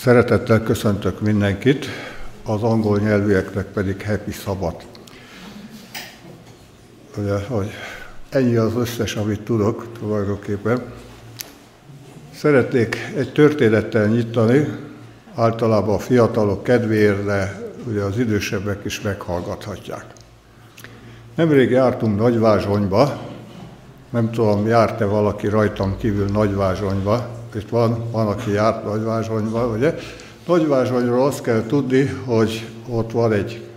Szeretettel köszöntök mindenkit, az angol nyelvűeknek pedig happy szabad. Ugye, hogy ennyi az összes, amit tudok tulajdonképpen. Szeretnék egy történettel nyitani, általában a fiatalok kedvéért, de ugye az idősebbek is meghallgathatják. Nemrég jártunk Nagyvázsonyba, nem tudom, járt-e valaki rajtam kívül Nagyvázsonyba, itt van, van, aki járt Nagyvázsonyba, ugye? Nagyvázsonyról azt kell tudni, hogy ott van egy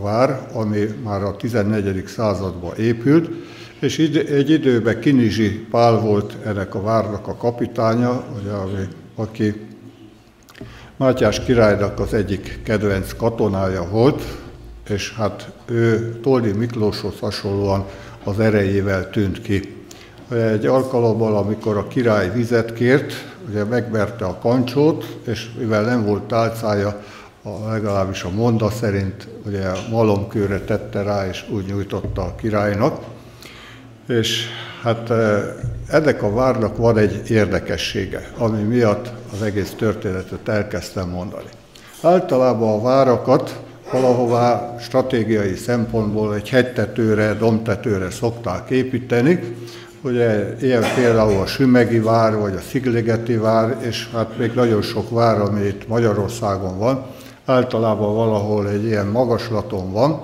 vár, ami már a 14. században épült, és egy időben Kinizsi Pál volt ennek a várnak a kapitánya, ugye, aki Mátyás királynak az egyik kedvenc katonája volt, és hát ő Toldi Miklóshoz hasonlóan az erejével tűnt ki. Egy alkalommal, amikor a király vizet kért, ugye megverte a kancsót, és mivel nem volt tálcája, a, legalábbis a monda szerint ugye malomkőre tette rá, és úgy nyújtotta a királynak. És hát ennek a várnak van egy érdekessége, ami miatt az egész történetet elkezdtem mondani. Általában a várakat valahová stratégiai szempontból egy hegytetőre, domtetőre szokták építeni, Ugye ilyen például a Sümegi vár, vagy a Szigligeti vár, és hát még nagyon sok vár, ami itt Magyarországon van, általában valahol egy ilyen magaslaton van.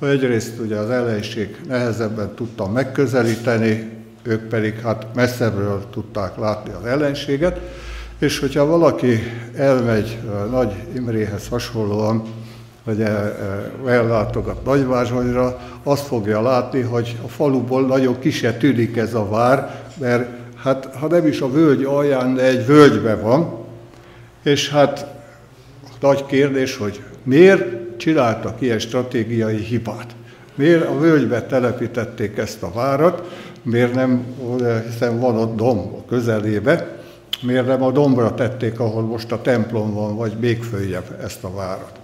Egyrészt ugye az ellenség nehezebben tudta megközelíteni, ők pedig hát messzebbről tudták látni az ellenséget, és hogyha valaki elmegy Nagy Imréhez hasonlóan vagy ellátogat Nagyvázsonyra, azt fogja látni, hogy a faluból nagyon kise tűnik ez a vár, mert hát ha nem is a völgy alján, de egy völgybe van, és hát nagy kérdés, hogy miért csináltak ilyen stratégiai hibát? Miért a völgybe telepítették ezt a várat, miért nem, hiszen van ott domb a közelébe, miért nem a dombra tették, ahol most a templom van, vagy még följebb ezt a várat?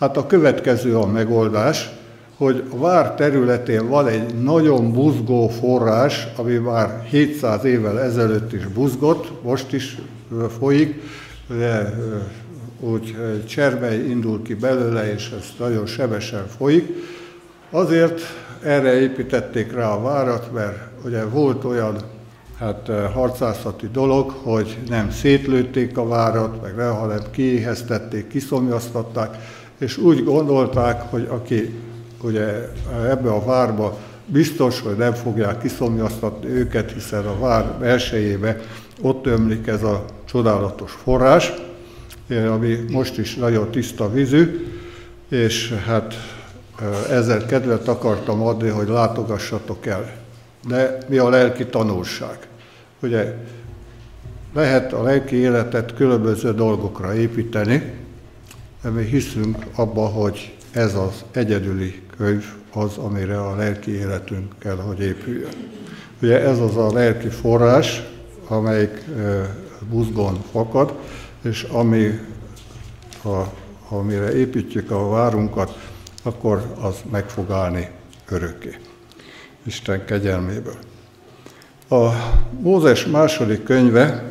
Hát a következő a megoldás, hogy a vár területén van egy nagyon buzgó forrás, ami már 700 évvel ezelőtt is buzgott, most is folyik, de úgy csermely indul ki belőle, és ez nagyon sebesen folyik. Azért erre építették rá a várat, mert ugye volt olyan hát harcászati dolog, hogy nem szétlőtték a várat, meg nem, hanem kiéheztették, kiszomjaztatták, és úgy gondolták, hogy aki ugye ebbe a várba biztos, hogy nem fogják kiszomjaztatni őket, hiszen a vár belsejébe ott ömlik ez a csodálatos forrás, ami most is nagyon tiszta vízű, és hát ezzel kedvet akartam adni, hogy látogassatok el. De mi a lelki tanulság? Ugye lehet a lelki életet különböző dolgokra építeni, mi hiszünk abba, hogy ez az egyedüli könyv az, amire a lelki életünk kell, hogy épüljön. Ugye ez az a lelki forrás, amelyik buzgon fakad, és ami, ha, amire építjük a várunkat, akkor az meg fog állni örökké. Isten kegyelméből. A Mózes második könyve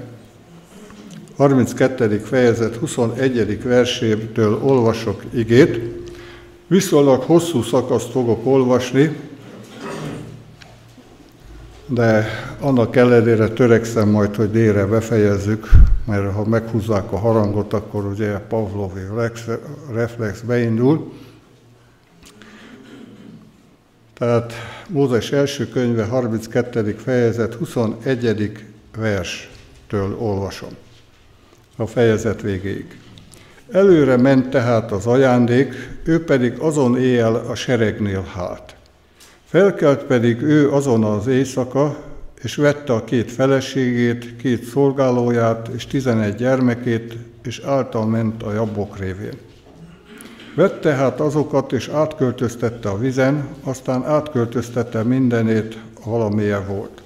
32. fejezet 21. versétől olvasok igét. Viszonylag hosszú szakaszt fogok olvasni, de annak ellenére törekszem majd, hogy délre befejezzük, mert ha meghúzzák a harangot, akkor ugye a Pavlovi reflex beindul. Tehát Mózes első könyve 32. fejezet 21. verstől olvasom a fejezet végéig. Előre ment tehát az ajándék, ő pedig azon éjjel a seregnél hát. Felkelt pedig ő azon az éjszaka, és vette a két feleségét, két szolgálóját és tizenegy gyermekét, és által ment a jabbok révén. Vette hát azokat, és átköltöztette a vizen, aztán átköltöztette mindenét, valamilyen volt.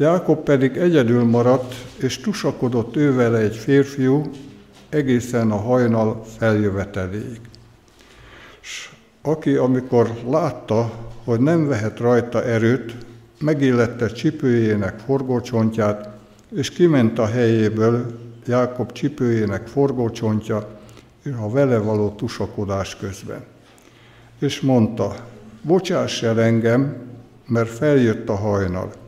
Jákob pedig egyedül maradt, és tusakodott ővele egy férfiú egészen a hajnal feljöveteléig. S aki, amikor látta, hogy nem vehet rajta erőt, megillette csipőjének forgócsontját, és kiment a helyéből, Jákob csipőjének forgócsontja, és a vele való tusakodás közben. És mondta, bocsáss el engem, mert feljött a hajnal.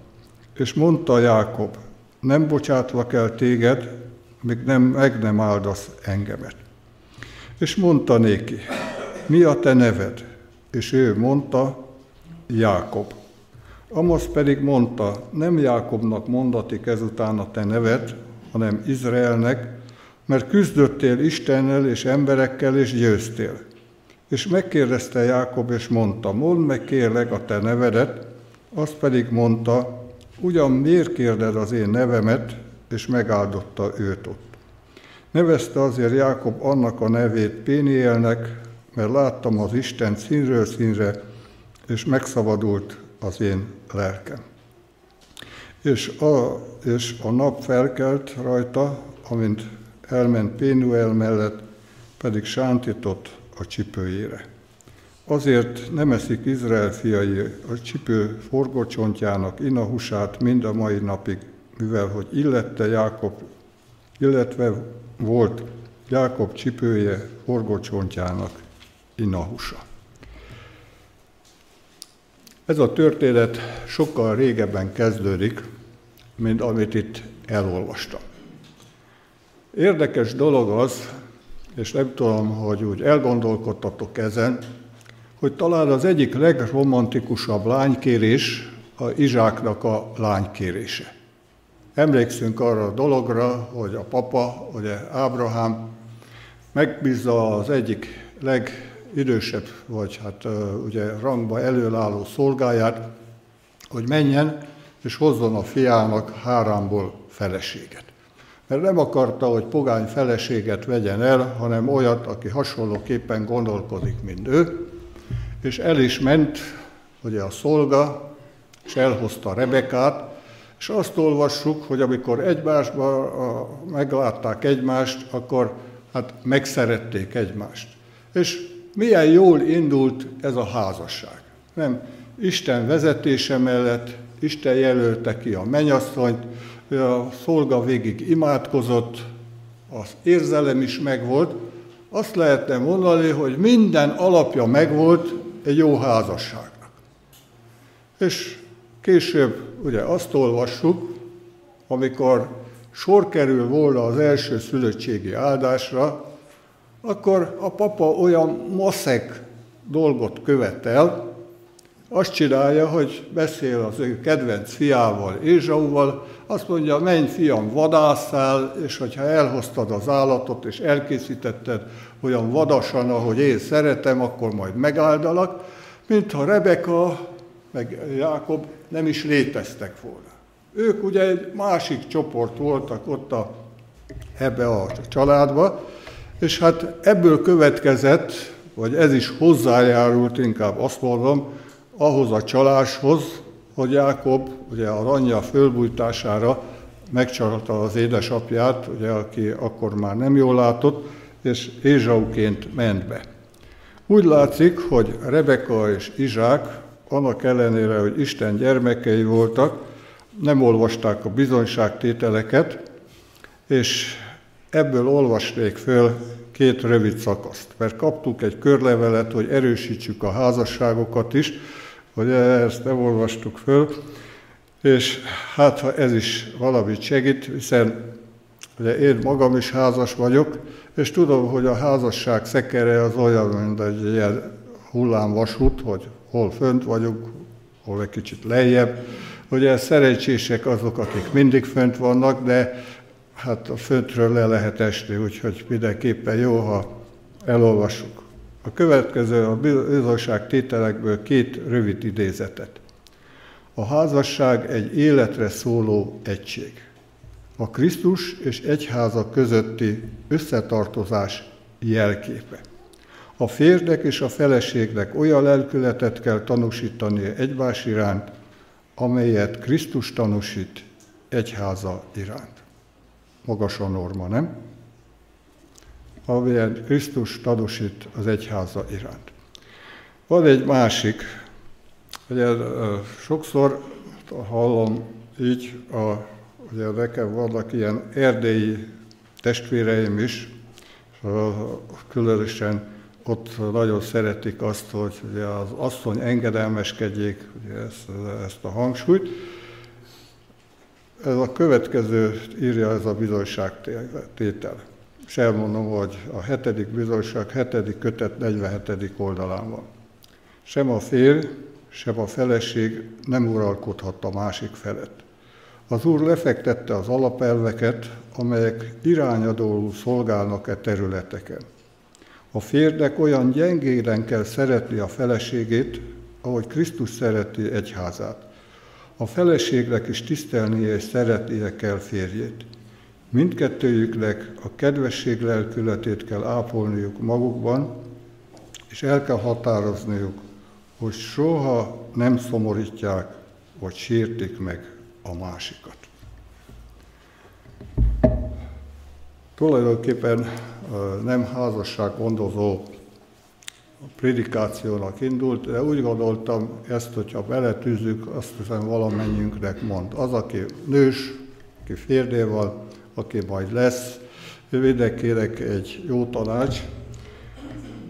És mondta Jákob, nem bocsátlak el téged, még nem, meg nem áldasz engemet. És mondta néki, mi a te neved? És ő mondta, Jákob. Amos pedig mondta, nem Jákobnak mondatik ezután a te nevet, hanem Izraelnek, mert küzdöttél Istennel és emberekkel, és győztél. És megkérdezte Jákob, és mondta, mondd meg kérlek a te nevedet, azt pedig mondta, ugyan miért kérded az én nevemet, és megáldotta őt ott. Nevezte azért Jákob annak a nevét Pénielnek, mert láttam az Isten színről színre, és megszabadult az én lelkem. És a, és a nap felkelt rajta, amint elment Pénuel mellett, pedig sántított a csipőjére. Azért nem eszik Izrael fiai a csipő forgócsontjának inahusát mind a mai napig, mivel hogy illette Jákob, illetve volt Jákob csipője forgócsontjának inahusa. Ez a történet sokkal régebben kezdődik, mint amit itt elolvastam. Érdekes dolog az, és nem tudom, hogy úgy elgondolkodtatok ezen, hogy talán az egyik legromantikusabb lánykérés a Izsáknak a lánykérése. Emlékszünk arra a dologra, hogy a papa, ugye Ábrahám megbízza az egyik legidősebb, vagy hát ugye rangba előálló szolgáját, hogy menjen és hozzon a fiának hárámból feleséget. Mert nem akarta, hogy pogány feleséget vegyen el, hanem olyat, aki hasonlóképpen gondolkodik, mint ő, és el is ment, ugye a szolga, és elhozta Rebekát, és azt olvassuk, hogy amikor egymásban meglátták egymást, akkor hát megszerették egymást. És milyen jól indult ez a házasság. Nem, Isten vezetése mellett Isten jelölte ki a menyasszonyt, a szolga végig imádkozott, az érzelem is megvolt, azt lehetne mondani, hogy minden alapja megvolt egy jó házasságnak. És később ugye azt olvassuk, amikor sor kerül volna az első szülöttségi áldásra, akkor a papa olyan maszek dolgot követel, azt csinálja, hogy beszél az ő kedvenc fiával, Ézsauval, azt mondja, menj fiam, vadászál, és hogyha elhoztad az állatot, és elkészítetted olyan vadasan, ahogy én szeretem, akkor majd megáldalak, mintha Rebeka, meg Jákob nem is léteztek volna. Ők ugye egy másik csoport voltak ott a, ebbe a családba, és hát ebből következett, vagy ez is hozzájárult, inkább azt mondom, ahhoz a csaláshoz, hogy Jákob ugye a anyja fölbújtására megcsalta az édesapját, ugye, aki akkor már nem jól látott, és Ézsauként ment be. Úgy látszik, hogy Rebeka és Izsák, annak ellenére, hogy Isten gyermekei voltak, nem olvasták a bizonyságtételeket, és ebből olvasnék föl két rövid szakaszt, mert kaptuk egy körlevelet, hogy erősítsük a házasságokat is, hogy ezt nem olvastuk föl, és hát ha ez is valamit segít, hiszen ugye én magam is házas vagyok, és tudom, hogy a házasság szekere az olyan, mint egy ilyen hullámvasút, hogy hol fönt vagyunk, hol egy kicsit lejjebb. Ugye szerencsések azok, akik mindig fönt vannak, de hát a föntről le lehet esni, úgyhogy mindenképpen jó, ha elolvassuk. A következő a bizonyság tételekből két rövid idézetet. A házasság egy életre szóló egység. A Krisztus és egyháza közötti összetartozás jelképe. A férnek és a feleségnek olyan lelkületet kell tanúsítani egymás iránt, amelyet Krisztus tanúsít egyháza iránt. Magas a norma, nem? amilyen Krisztus tanúsít az egyháza iránt. Van egy másik, ugye sokszor hallom így, a, ugye nekem vannak ilyen erdélyi testvéreim is, különösen ott nagyon szeretik azt, hogy az asszony engedelmeskedjék ugye ezt, ezt a hangsúlyt. Ez a következő írja ez a bizonyságtétel. És elmondom, hogy a hetedik bizonyság, hetedik kötet 47. oldalán van. Sem a férj, sem a feleség nem uralkodhat a másik felett. Az Úr lefektette az alapelveket, amelyek irányadóul szolgálnak e területeken. A férnek olyan gyengéden kell szeretni a feleségét, ahogy Krisztus szereti egyházát. A feleségnek is tisztelnie és szeretnie kell férjét. Mindkettőjüknek a kedvesség lelkületét kell ápolniuk magukban, és el kell határozniuk, hogy soha nem szomorítják, vagy sértik meg a másikat. Tulajdonképpen nem házasság gondozó prédikációnak indult, de úgy gondoltam, ezt, hogyha beletűzzük, azt hiszem valamennyiünknek mond. Az, aki nős, aki férdél van, aki majd lesz, mindenkinek egy jó tanács.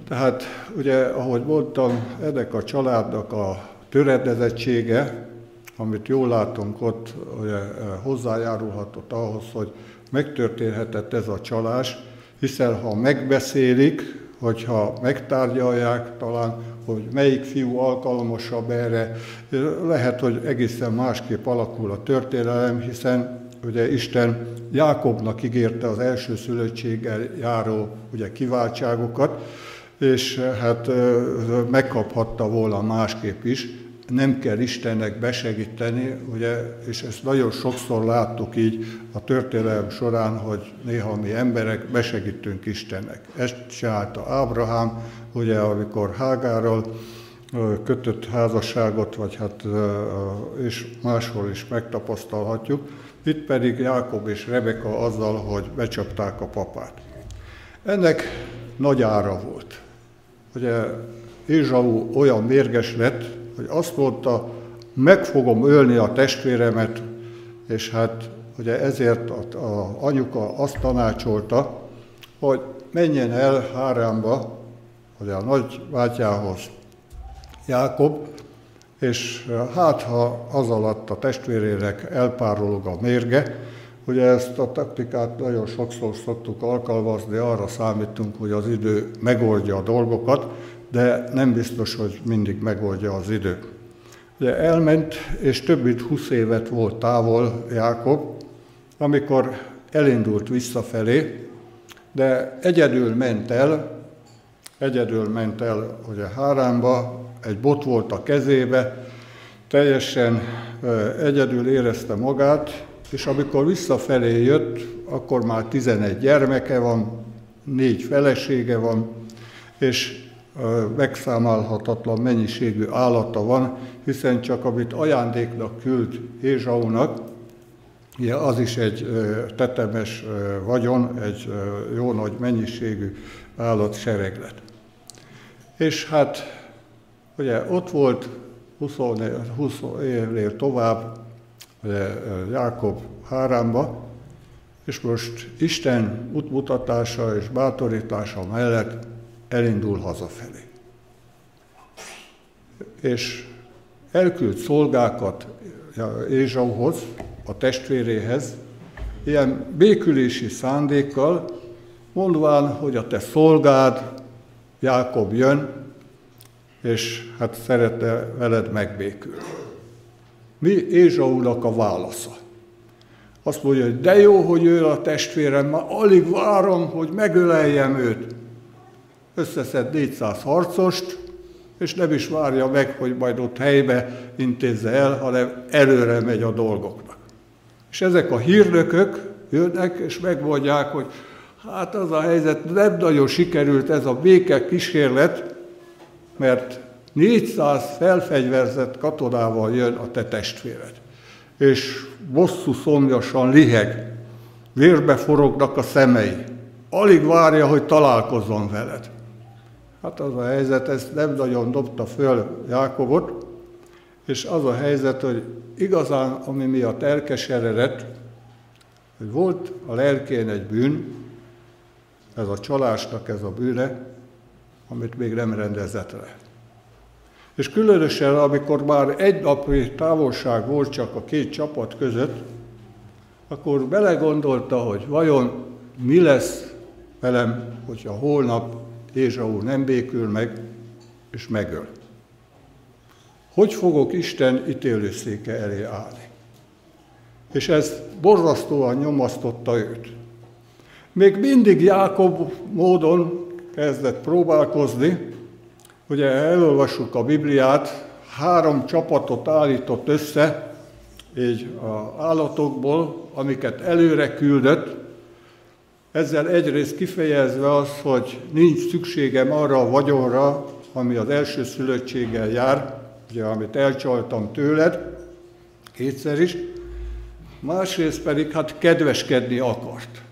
Tehát ugye, ahogy mondtam, ennek a családnak a töredezettsége, amit jól látunk ott, ugye, hozzájárulhatott ahhoz, hogy megtörténhetett ez a csalás, hiszen ha megbeszélik, hogyha megtárgyalják talán, hogy melyik fiú alkalmasabb erre, lehet, hogy egészen másképp alakul a történelem, hiszen ugye Isten Jákobnak ígérte az első szülöttséggel járó ugye, kiváltságokat, és hát megkaphatta volna másképp is, nem kell Istennek besegíteni, ugye, és ezt nagyon sokszor láttuk így a történelem során, hogy néha mi emberek besegítünk Istennek. Ezt csinálta Ábrahám, ugye, amikor Hágárral kötött házasságot, vagy hát és máshol is megtapasztalhatjuk. Itt pedig Jákob és Rebeka azzal, hogy becsapták a papát. Ennek nagy ára volt. Ugye Ézsau olyan mérges lett, hogy azt mondta, meg fogom ölni a testvéremet, és hát ugye ezért a, a anyuka azt tanácsolta, hogy menjen el Hárámba, ugye a nagy bátyához, Jákob, és hát ha az alatt a testvérének elpárolog a mérge, ugye ezt a taktikát nagyon sokszor szoktuk alkalmazni, arra számítunk, hogy az idő megoldja a dolgokat, de nem biztos, hogy mindig megoldja az idő. Ugye elment, és több mint 20 évet volt távol Jákob, amikor elindult visszafelé, de egyedül ment el, egyedül ment el ugye Háránba, egy bot volt a kezébe, teljesen egyedül érezte magát, és amikor visszafelé jött, akkor már 11 gyermeke van, négy felesége van, és megszámálhatatlan mennyiségű állata van, hiszen csak amit ajándéknak küld Ézsaunak, ugye az is egy tetemes vagyon, egy jó nagy mennyiségű állatsereglet. És hát ugye ott volt 20, 20 évnél tovább ugye, Jákob Hárámba, és most Isten útmutatása és bátorítása mellett elindul hazafelé. És elküld szolgákat Ézsauhoz, a testvéréhez, ilyen békülési szándékkal, mondván, hogy a te szolgád, Jákob jön, és hát szeretne veled megbékülni. Mi Ézsaunak a válasza? Azt mondja, hogy de jó, hogy ő a testvérem, már alig várom, hogy megöleljem őt összeszed 400 harcost, és nem is várja meg, hogy majd ott helybe intézze el, hanem előre megy a dolgoknak. És ezek a hírnökök jönnek, és megmondják, hogy hát az a helyzet, nem nagyon sikerült ez a béke kísérlet, mert 400 felfegyverzett katonával jön a te testvéred. És bosszú szomjasan liheg, vérbe forognak a szemei. Alig várja, hogy találkozzon veled. Hát az a helyzet, ezt nem nagyon dobta föl Jákobot, és az a helyzet, hogy igazán, ami miatt elkeseredett, hogy volt a lelkén egy bűn, ez a csalásnak ez a bűne, amit még nem rendezett le. És különösen, amikor már egy napi távolság volt csak a két csapat között, akkor belegondolta, hogy vajon mi lesz velem, hogyha holnap Ézsau nem békül meg, és megöl. Hogy fogok Isten ítélőszéke elé állni? És ez borzasztóan nyomasztotta őt. Még mindig Jákob módon kezdett próbálkozni, ugye elolvassuk a Bibliát, három csapatot állított össze, így a állatokból, amiket előre küldött, ezzel egyrészt kifejezve az, hogy nincs szükségem arra a vagyonra, ami az első szülöttséggel jár, ugye, amit elcsaltam tőled, kétszer is, másrészt pedig hát kedveskedni akart.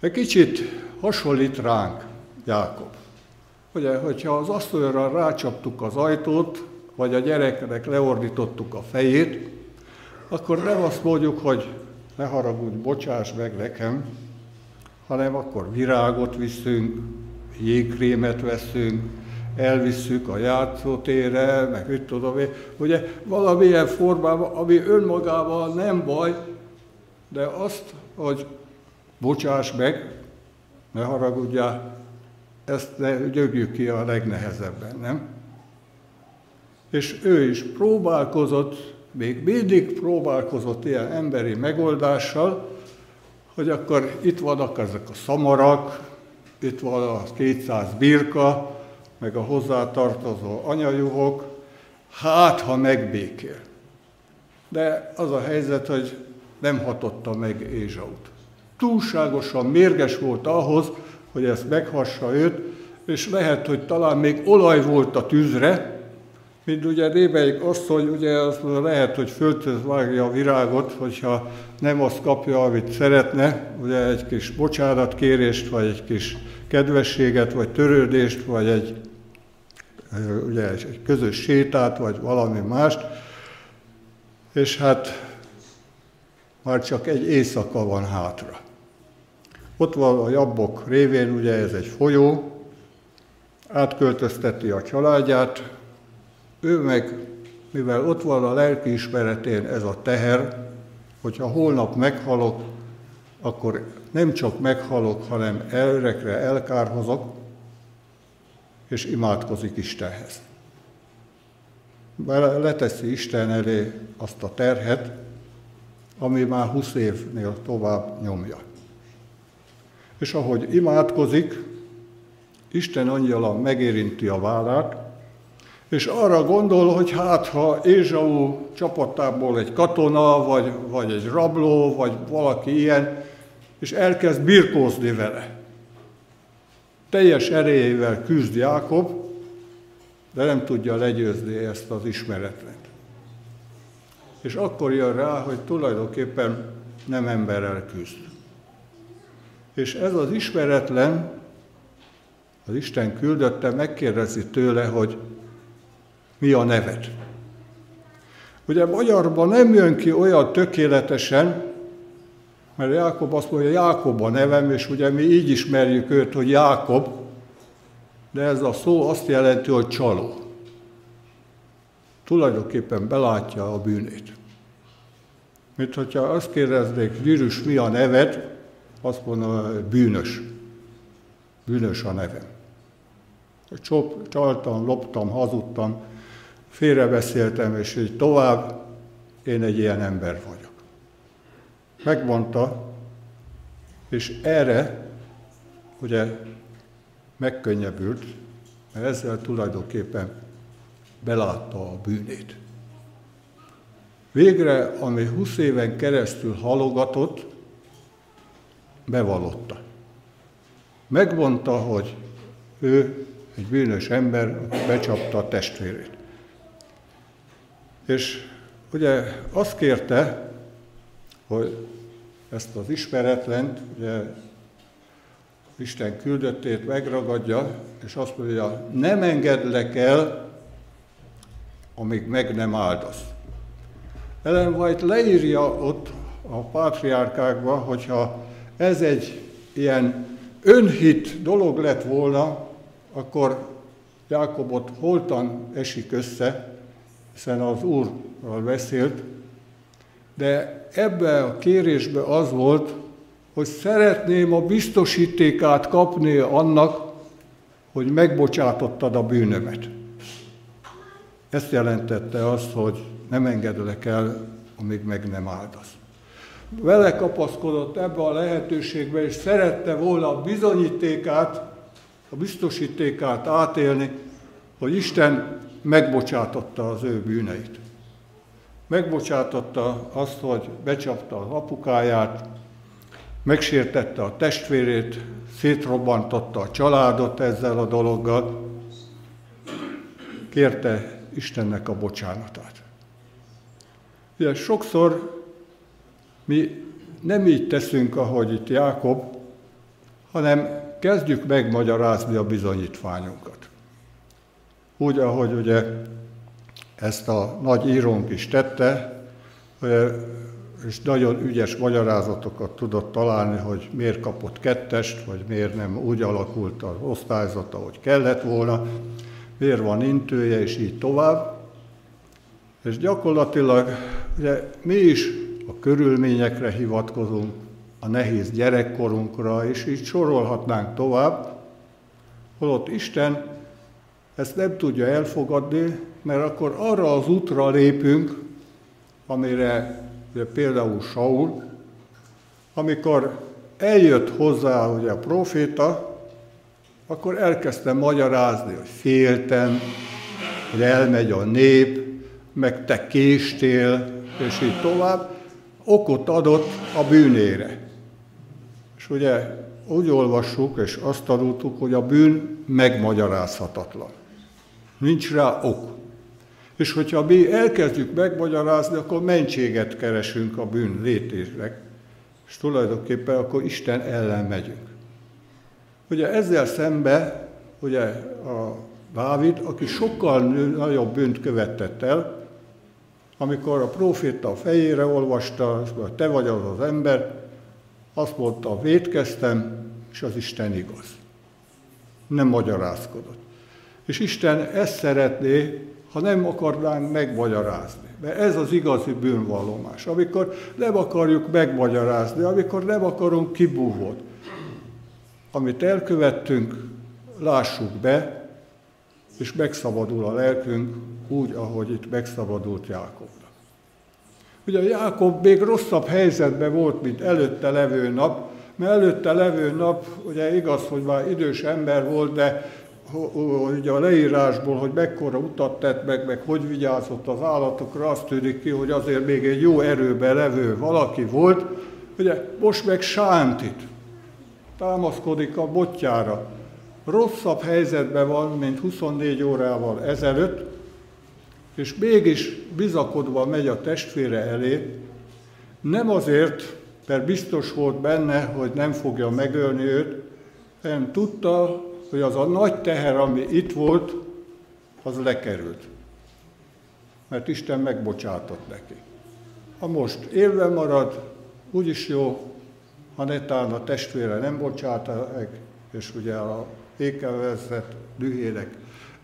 Egy kicsit hasonlít ránk Jákob. Ugye, hogyha az asztalra rácsaptuk az ajtót, vagy a gyereknek leordítottuk a fejét, akkor nem azt mondjuk, hogy ne haragudj, bocsáss meg nekem, hanem akkor virágot viszünk, jégkrémet veszünk, elvisszük a játszótérre, meg mit tudom én, ugye valamilyen formában, ami önmagával nem baj, de azt, hogy bocsáss meg, ne haragudjál, ezt ne gyögjük ki a legnehezebben, nem? És ő is próbálkozott, még mindig próbálkozott ilyen emberi megoldással, hogy akkor itt vannak ezek a szamarak, itt van a 200 birka, meg a hozzátartozó anyajuhok, hát ha megbékél. De az a helyzet, hogy nem hatotta meg Ézsaut. Túlságosan mérges volt ahhoz, hogy ezt meghassa őt, és lehet, hogy talán még olaj volt a tűzre, mint ugye Rébeik asszony, ugye az lehet, hogy földhöz vágja a virágot, hogyha nem azt kapja, amit szeretne, ugye egy kis bocsánatkérést, vagy egy kis kedvességet, vagy törődést, vagy egy, ugye, egy közös sétát, vagy valami mást, és hát már csak egy éjszaka van hátra. Ott van a jabbok révén, ugye ez egy folyó, átköltözteti a családját, ő meg, mivel ott van a lelkiismeretén ez a teher, hogyha holnap meghalok, akkor nem csak meghalok, hanem elrekre elkárhozok, és imádkozik Istenhez. Leteszi Isten elé azt a terhet, ami már 20 évnél tovább nyomja. És ahogy imádkozik, Isten angyala megérinti a vállát, és arra gondol, hogy hát ha Ézsau csapatából egy katona, vagy, vagy egy rabló, vagy valaki ilyen, és elkezd birkózni vele. Teljes erejével küzd Jákob, de nem tudja legyőzni ezt az ismeretlet. És akkor jön rá, hogy tulajdonképpen nem emberrel küzd. És ez az ismeretlen, az Isten küldötte, megkérdezi tőle, hogy mi a neved. Ugye magyarban nem jön ki olyan tökéletesen, mert Jákob azt mondja, Jákob a nevem, és ugye mi így ismerjük őt, hogy Jákob, de ez a szó azt jelenti, hogy csaló. Tulajdonképpen belátja a bűnét. Mint hogyha azt kérdeznék, Gyűrűs, mi a neved, azt mondom, bűnös. Bűnös a nevem. Csop, csaltam, loptam, hazudtam, félrebeszéltem, és így tovább, én egy ilyen ember vagyok. Megmondta, és erre ugye megkönnyebbült, mert ezzel tulajdonképpen belátta a bűnét. Végre, ami 20 éven keresztül halogatott, bevallotta. Megmondta, hogy ő egy bűnös ember, aki becsapta a testvérét. És ugye azt kérte, hogy ezt az ismeretlent, ugye Isten küldöttét megragadja, és azt mondja, nem engedlek el, amíg meg nem áldasz. Ellen White leírja ott a pátriárkákba, hogyha ez egy ilyen önhit dolog lett volna, akkor Jákobot holtan esik össze, hiszen az Úrral beszélt, de ebbe a kérésbe az volt, hogy szeretném a biztosítékát kapni annak, hogy megbocsátottad a bűnömet. Ezt jelentette azt, hogy nem engedlek el, amíg meg nem áldasz. Vele kapaszkodott ebbe a lehetőségbe, és szerette volna a bizonyítékát, a biztosítékát átélni, hogy Isten megbocsátotta az ő bűneit. Megbocsátotta azt, hogy becsapta az apukáját, megsértette a testvérét, szétrobbantotta a családot ezzel a dologgal, kérte Istennek a bocsánatát. Ugye sokszor mi nem így teszünk, ahogy itt Jákob, hanem kezdjük megmagyarázni a bizonyítványunkat. Úgy, ahogy ugye ezt a nagy írónk is tette, és nagyon ügyes magyarázatokat tudott találni, hogy miért kapott kettest, vagy miért nem úgy alakult az osztályzata, hogy kellett volna, miért van intője, és így tovább. És gyakorlatilag ugye, mi is a körülményekre hivatkozunk, a nehéz gyerekkorunkra, és így sorolhatnánk tovább, holott Isten ezt nem tudja elfogadni, mert akkor arra az útra lépünk, amire ugye például Saul, amikor eljött hozzá ugye a proféta, akkor elkezdtem magyarázni, hogy féltem, hogy elmegy a nép, meg te késtél, és így tovább, okot adott a bűnére. És ugye úgy olvassuk, és azt tanultuk, hogy a bűn megmagyarázhatatlan. Nincs rá ok. És hogyha mi elkezdjük megmagyarázni, akkor mentséget keresünk a bűn létésre. És tulajdonképpen akkor Isten ellen megyünk. Ugye ezzel szembe, ugye a Dávid, aki sokkal nagyobb bűnt követett el, amikor a proféta a fejére olvasta, hogy te vagy az az ember, azt mondta, védkeztem, és az Isten igaz. Nem magyarázkodott. És Isten ezt szeretné, ha nem akarnánk megmagyarázni. Mert ez az igazi bűnvallomás. Amikor nem akarjuk megmagyarázni, amikor nem akarunk kibúvót. Amit elkövettünk, lássuk be, és megszabadul a lelkünk úgy, ahogy itt megszabadult Jákobnak. Ugye Jákob még rosszabb helyzetben volt, mint előtte levő nap, mert előtte levő nap, ugye igaz, hogy már idős ember volt, de ugye a leírásból, hogy mekkora utat tett meg, meg hogy vigyázott az állatokra, azt tűnik ki, hogy azért még egy jó erőben levő valaki volt, ugye most meg sántit, támaszkodik a botjára. Rosszabb helyzetben van, mint 24 órával ezelőtt, és mégis bizakodva megy a testvére elé, nem azért, mert biztos volt benne, hogy nem fogja megölni őt, hanem tudta, hogy az a nagy teher, ami itt volt, az lekerült. Mert Isten megbocsátott neki. Ha most élve marad, úgyis jó, ha netán a testvére nem bocsáta meg, és ugye a ékelvezett dühének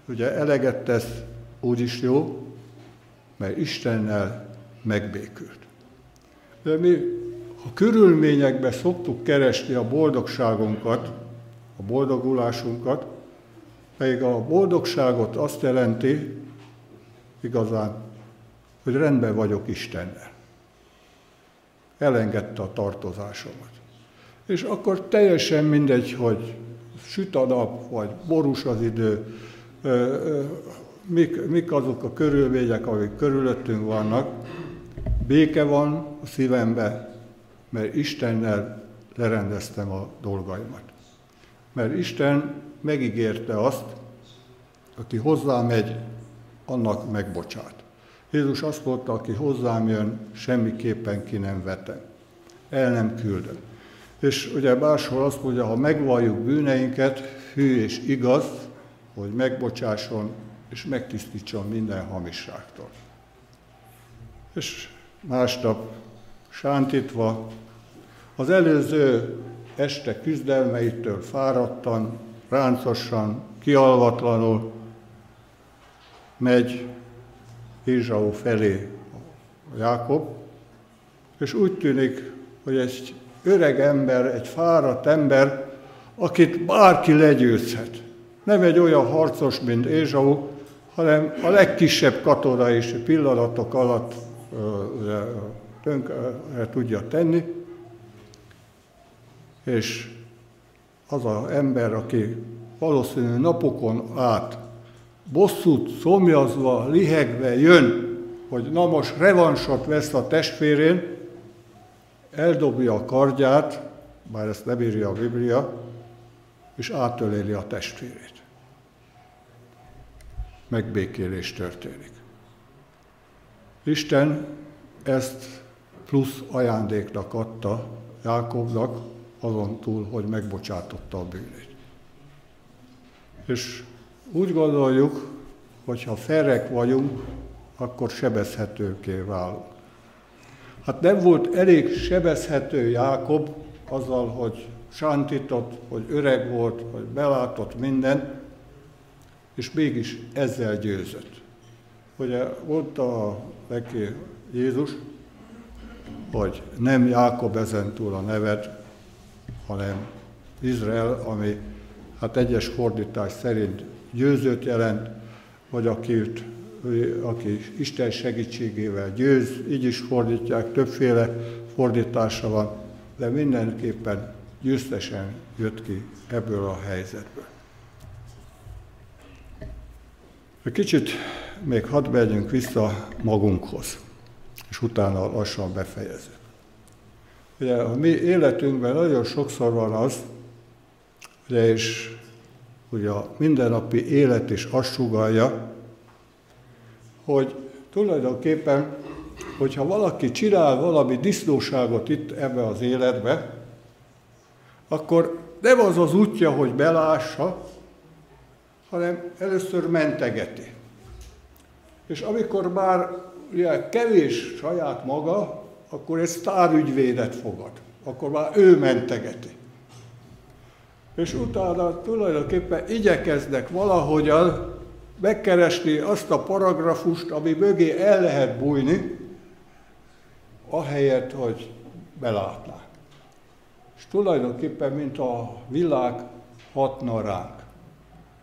ugye eleget tesz, úgyis jó, mert Istennel megbékült. De mi a körülményekben szoktuk keresni a boldogságunkat, a boldogulásunkat, pedig a boldogságot azt jelenti igazán, hogy rendben vagyok Istennel. Elengedte a tartozásomat. És akkor teljesen mindegy, hogy süt a nap, vagy borús az idő, mik, mik azok a körülmények, amik körülöttünk vannak, béke van a szívembe, mert Istennel lerendeztem a dolgaimat. Mert Isten megígérte azt, aki hozzám megy, annak megbocsát. Jézus azt mondta, aki hozzám jön, semmiképpen ki nem vetem. El nem küldöm. És ugye máshol azt mondja, ha megvalljuk bűneinket, hű és igaz, hogy megbocsásson és megtisztítson minden hamisságtól. És másnap sántítva az előző este küzdelmeitől fáradtan, ráncosan, kialvatlanul megy Ézsau felé Jákob, és úgy tűnik, hogy egy öreg ember, egy fáradt ember, akit bárki legyőzhet. Nem egy olyan harcos, mint Ézsau, hanem a legkisebb katona is pillanatok alatt tönkre tudja tenni, és az az ember, aki valószínű napokon át bosszút szomjazva, lihegve jön, hogy na most revansot vesz a testvérén, eldobja a kardját, bár ezt nem írja a Biblia, és átöléli a testvérét. Megbékélés történik. Isten ezt plusz ajándéknak adta Jákobnak, azon túl, hogy megbocsátotta a bűnét. És úgy gondoljuk, hogy ha ferek vagyunk, akkor sebezhetőké válunk. Hát nem volt elég sebezhető Jákob azzal, hogy sántított, hogy öreg volt, hogy belátott minden, és mégis ezzel győzött. Ugye mondta neki Jézus, hogy nem Jákob ezentúl a neved, hanem Izrael, ami hát egyes fordítás szerint győzőt jelent, vagy akit, aki Isten segítségével győz, így is fordítják, többféle fordítása van, de mindenképpen győztesen jött ki ebből a helyzetből. Egy kicsit még hadd megyünk vissza magunkhoz, és utána lassan befejezzük. Ugye a mi életünkben nagyon sokszor van az, ugye, és ugye a mindennapi élet is azt sugalja, hogy tulajdonképpen, hogyha valaki csinál valami disznóságot itt ebbe az életbe, akkor nem az az útja, hogy belássa, hanem először mentegeti. És amikor már ugye, kevés saját maga, akkor egy sztárügyvédet fogad. Akkor már ő mentegeti. És utána tulajdonképpen igyekeznek valahogyan megkeresni azt a paragrafust, ami mögé el lehet bújni, ahelyett, hogy belátná. És tulajdonképpen, mint a világ hatna ránk.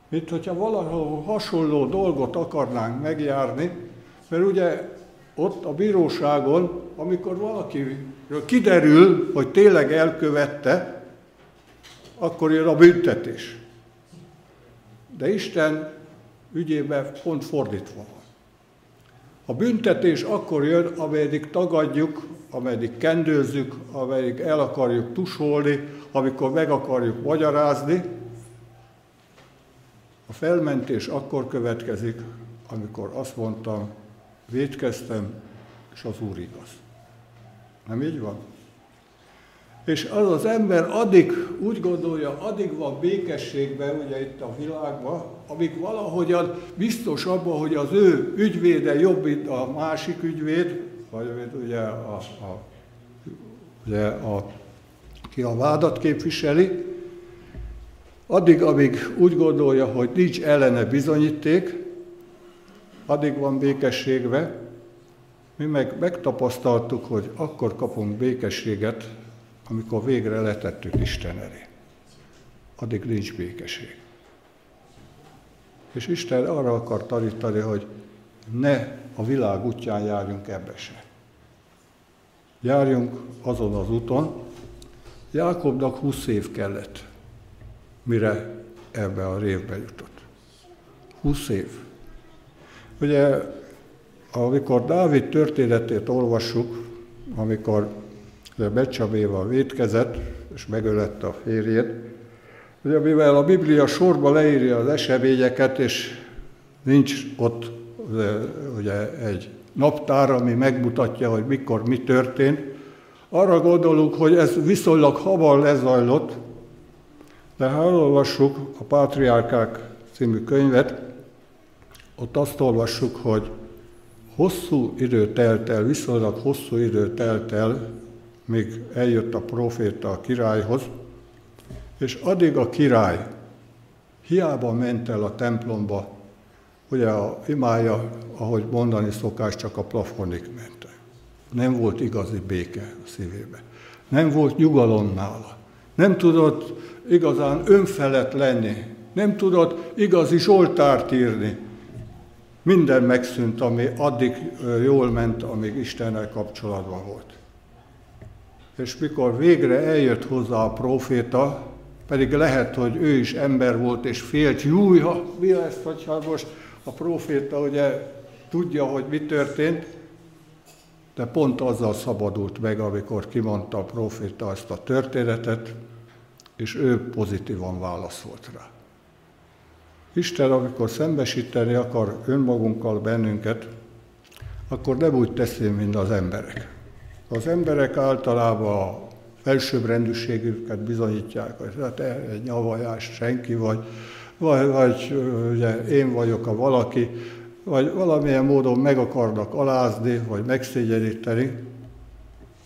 Mint hogyha valahol hasonló dolgot akarnánk megjárni, mert ugye ott a bíróságon, amikor valakiről kiderül, hogy tényleg elkövette, akkor jön a büntetés. De Isten ügyében pont fordítva van. A büntetés akkor jön, ameddig tagadjuk, ameddig kendőzzük, ameddig el akarjuk tusolni, amikor meg akarjuk magyarázni. A felmentés akkor következik, amikor azt mondtam, védkeztem, és az Úr igaz. Nem így van? És az az ember addig úgy gondolja, addig van békességben, ugye itt a világban, amíg valahogyan biztos abban, hogy az ő ügyvéde jobb, mint a másik ügyvéd, vagy ugye a, a, ugye a, ki a vádat képviseli, addig, amíg úgy gondolja, hogy nincs ellene bizonyíték, addig van békességbe, mi meg megtapasztaltuk, hogy akkor kapunk békességet, amikor végre letettük Isten elé. Addig nincs békesség. És Isten arra akar tanítani, hogy ne a világ útján járjunk ebbe se. Járjunk azon az úton. Jákobnak 20 év kellett, mire ebbe a révbe jutott. 20 év. Ugye, amikor Dávid történetét olvassuk, amikor Becsabéval védkezett, és megölette a férjét, ugye, mivel a Biblia sorba leírja az eseményeket, és nincs ott ugye, egy naptár, ami megmutatja, hogy mikor mi történt, arra gondolunk, hogy ez viszonylag hamar lezajlott, de ha elolvassuk a Pátriárkák című könyvet, ott azt olvassuk, hogy hosszú idő telt el, viszonylag hosszú idő telt el, míg eljött a proféta a királyhoz, És addig a király hiába ment el a templomba, ugye a imája, ahogy mondani szokás, csak a plafonig ment. Nem volt igazi béke a szívébe. Nem volt nyugalom nála. Nem tudott igazán önfelett lenni. Nem tudott igazi Zsoltárt írni. Minden megszűnt, ami addig jól ment, amíg Istennel kapcsolatban volt. És mikor végre eljött hozzá a proféta, pedig lehet, hogy ő is ember volt, és félt, jújha, mi lesz, hogyha most a proféta ugye tudja, hogy mi történt, de pont azzal szabadult meg, amikor kimondta a proféta ezt a történetet, és ő pozitívan válaszolt rá. Isten, amikor szembesíteni akar önmagunkkal bennünket, akkor nem úgy teszi, mint az emberek. Az emberek általában a felsőbbrendűségüket bizonyítják, hogy hát egy nyavajás senki, vagy, vagy, vagy ugye én vagyok a valaki, vagy valamilyen módon meg akarnak alázni, vagy megszégyeníteni.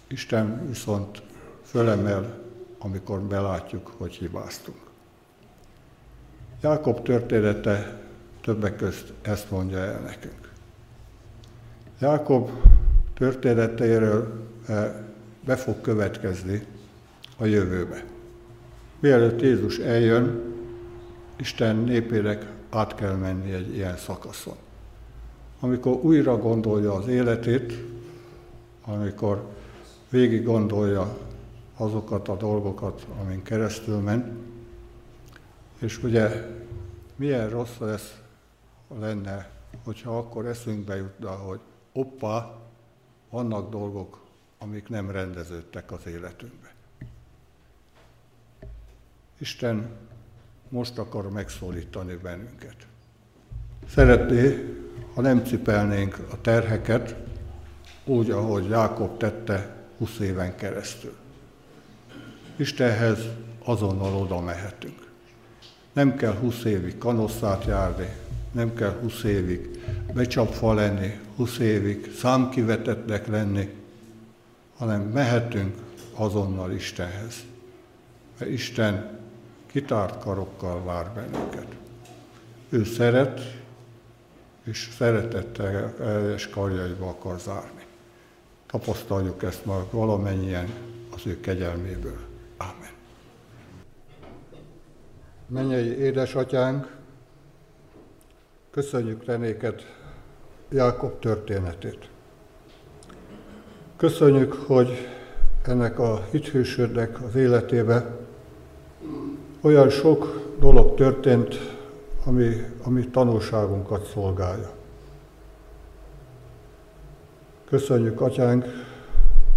Isten viszont fölemel, amikor belátjuk, hogy hibáztunk. Jákob története többek közt ezt mondja el nekünk. Jákob történetéről eh, be fog következni a jövőbe. Mielőtt Jézus eljön, Isten népének át kell menni egy ilyen szakaszon. Amikor újra gondolja az életét, amikor végig gondolja azokat a dolgokat, amin keresztül ment, és ugye milyen rossz lesz lenne, hogyha akkor eszünkbe jutna, hogy oppá, vannak dolgok, amik nem rendeződtek az életünkbe. Isten most akar megszólítani bennünket. Szeretné, ha nem cipelnénk a terheket, úgy, ahogy Jákob tette 20 éven keresztül. Istenhez azonnal oda mehetünk. Nem kell 20 évig kanosszát járni, nem kell 20 évig becsapva lenni, 20 évig számkivetetnek lenni, hanem mehetünk azonnal Istenhez. Mert Isten kitárt karokkal vár bennünket. Ő szeret, és szeretettel és karjaiba akar zárni. Tapasztaljuk ezt már valamennyien az ő kegyelméből. Ámen. Mennyei édesatyánk, köszönjük te néked Jákob történetét. Köszönjük, hogy ennek a hithősödnek az életébe olyan sok dolog történt, ami, ami tanulságunkat szolgálja. Köszönjük, Atyánk,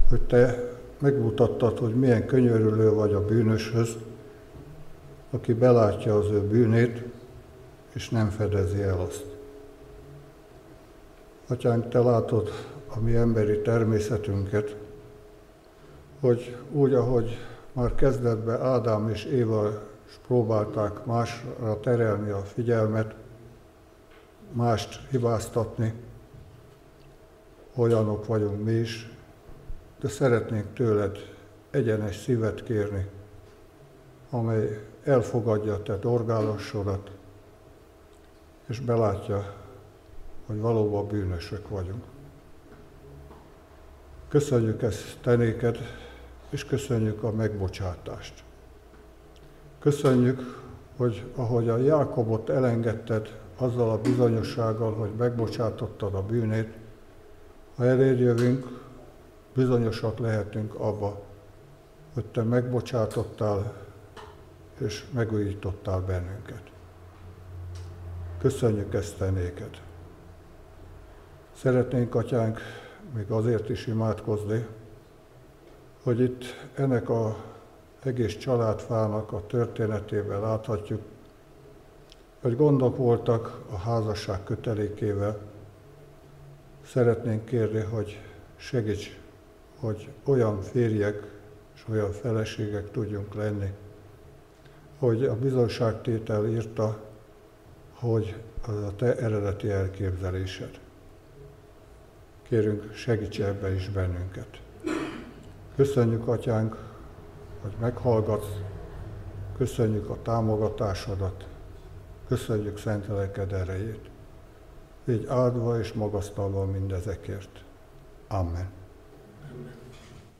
hogy Te megmutattad, hogy milyen könyörülő vagy a bűnöshöz, aki belátja az ő bűnét, és nem fedezi el azt. Atyánk, Te látod a mi emberi természetünket, hogy úgy, ahogy már kezdetben Ádám és Éva próbálták másra terelni a figyelmet, mást hibáztatni, olyanok vagyunk mi is, de szeretnénk tőled egyenes szívet kérni, amely elfogadja te dorgálassodat, és belátja, hogy valóban bűnösök vagyunk. Köszönjük ezt tenéked, és köszönjük a megbocsátást. Köszönjük, hogy ahogy a Jákobot elengedted azzal a bizonyossággal, hogy megbocsátottad a bűnét, ha elérjövünk, bizonyosak lehetünk abba, hogy te megbocsátottál és megújítottál bennünket. Köszönjük ezt te néked. Szeretnénk, Atyánk, még azért is imádkozni, hogy itt ennek a egész családfának a történetében láthatjuk, hogy gondok voltak a házasság kötelékével. Szeretnénk kérni, hogy segíts, hogy olyan férjek és olyan feleségek tudjunk lenni, hogy a bizonságtétel írta, hogy az a te eredeti elképzelésed. Kérünk, segíts ebbe is bennünket. Köszönjük, Atyánk, hogy meghallgatsz. köszönjük a támogatásodat, köszönjük szent lelked erejét. Így áldva és magasztalva mindezekért. Amen.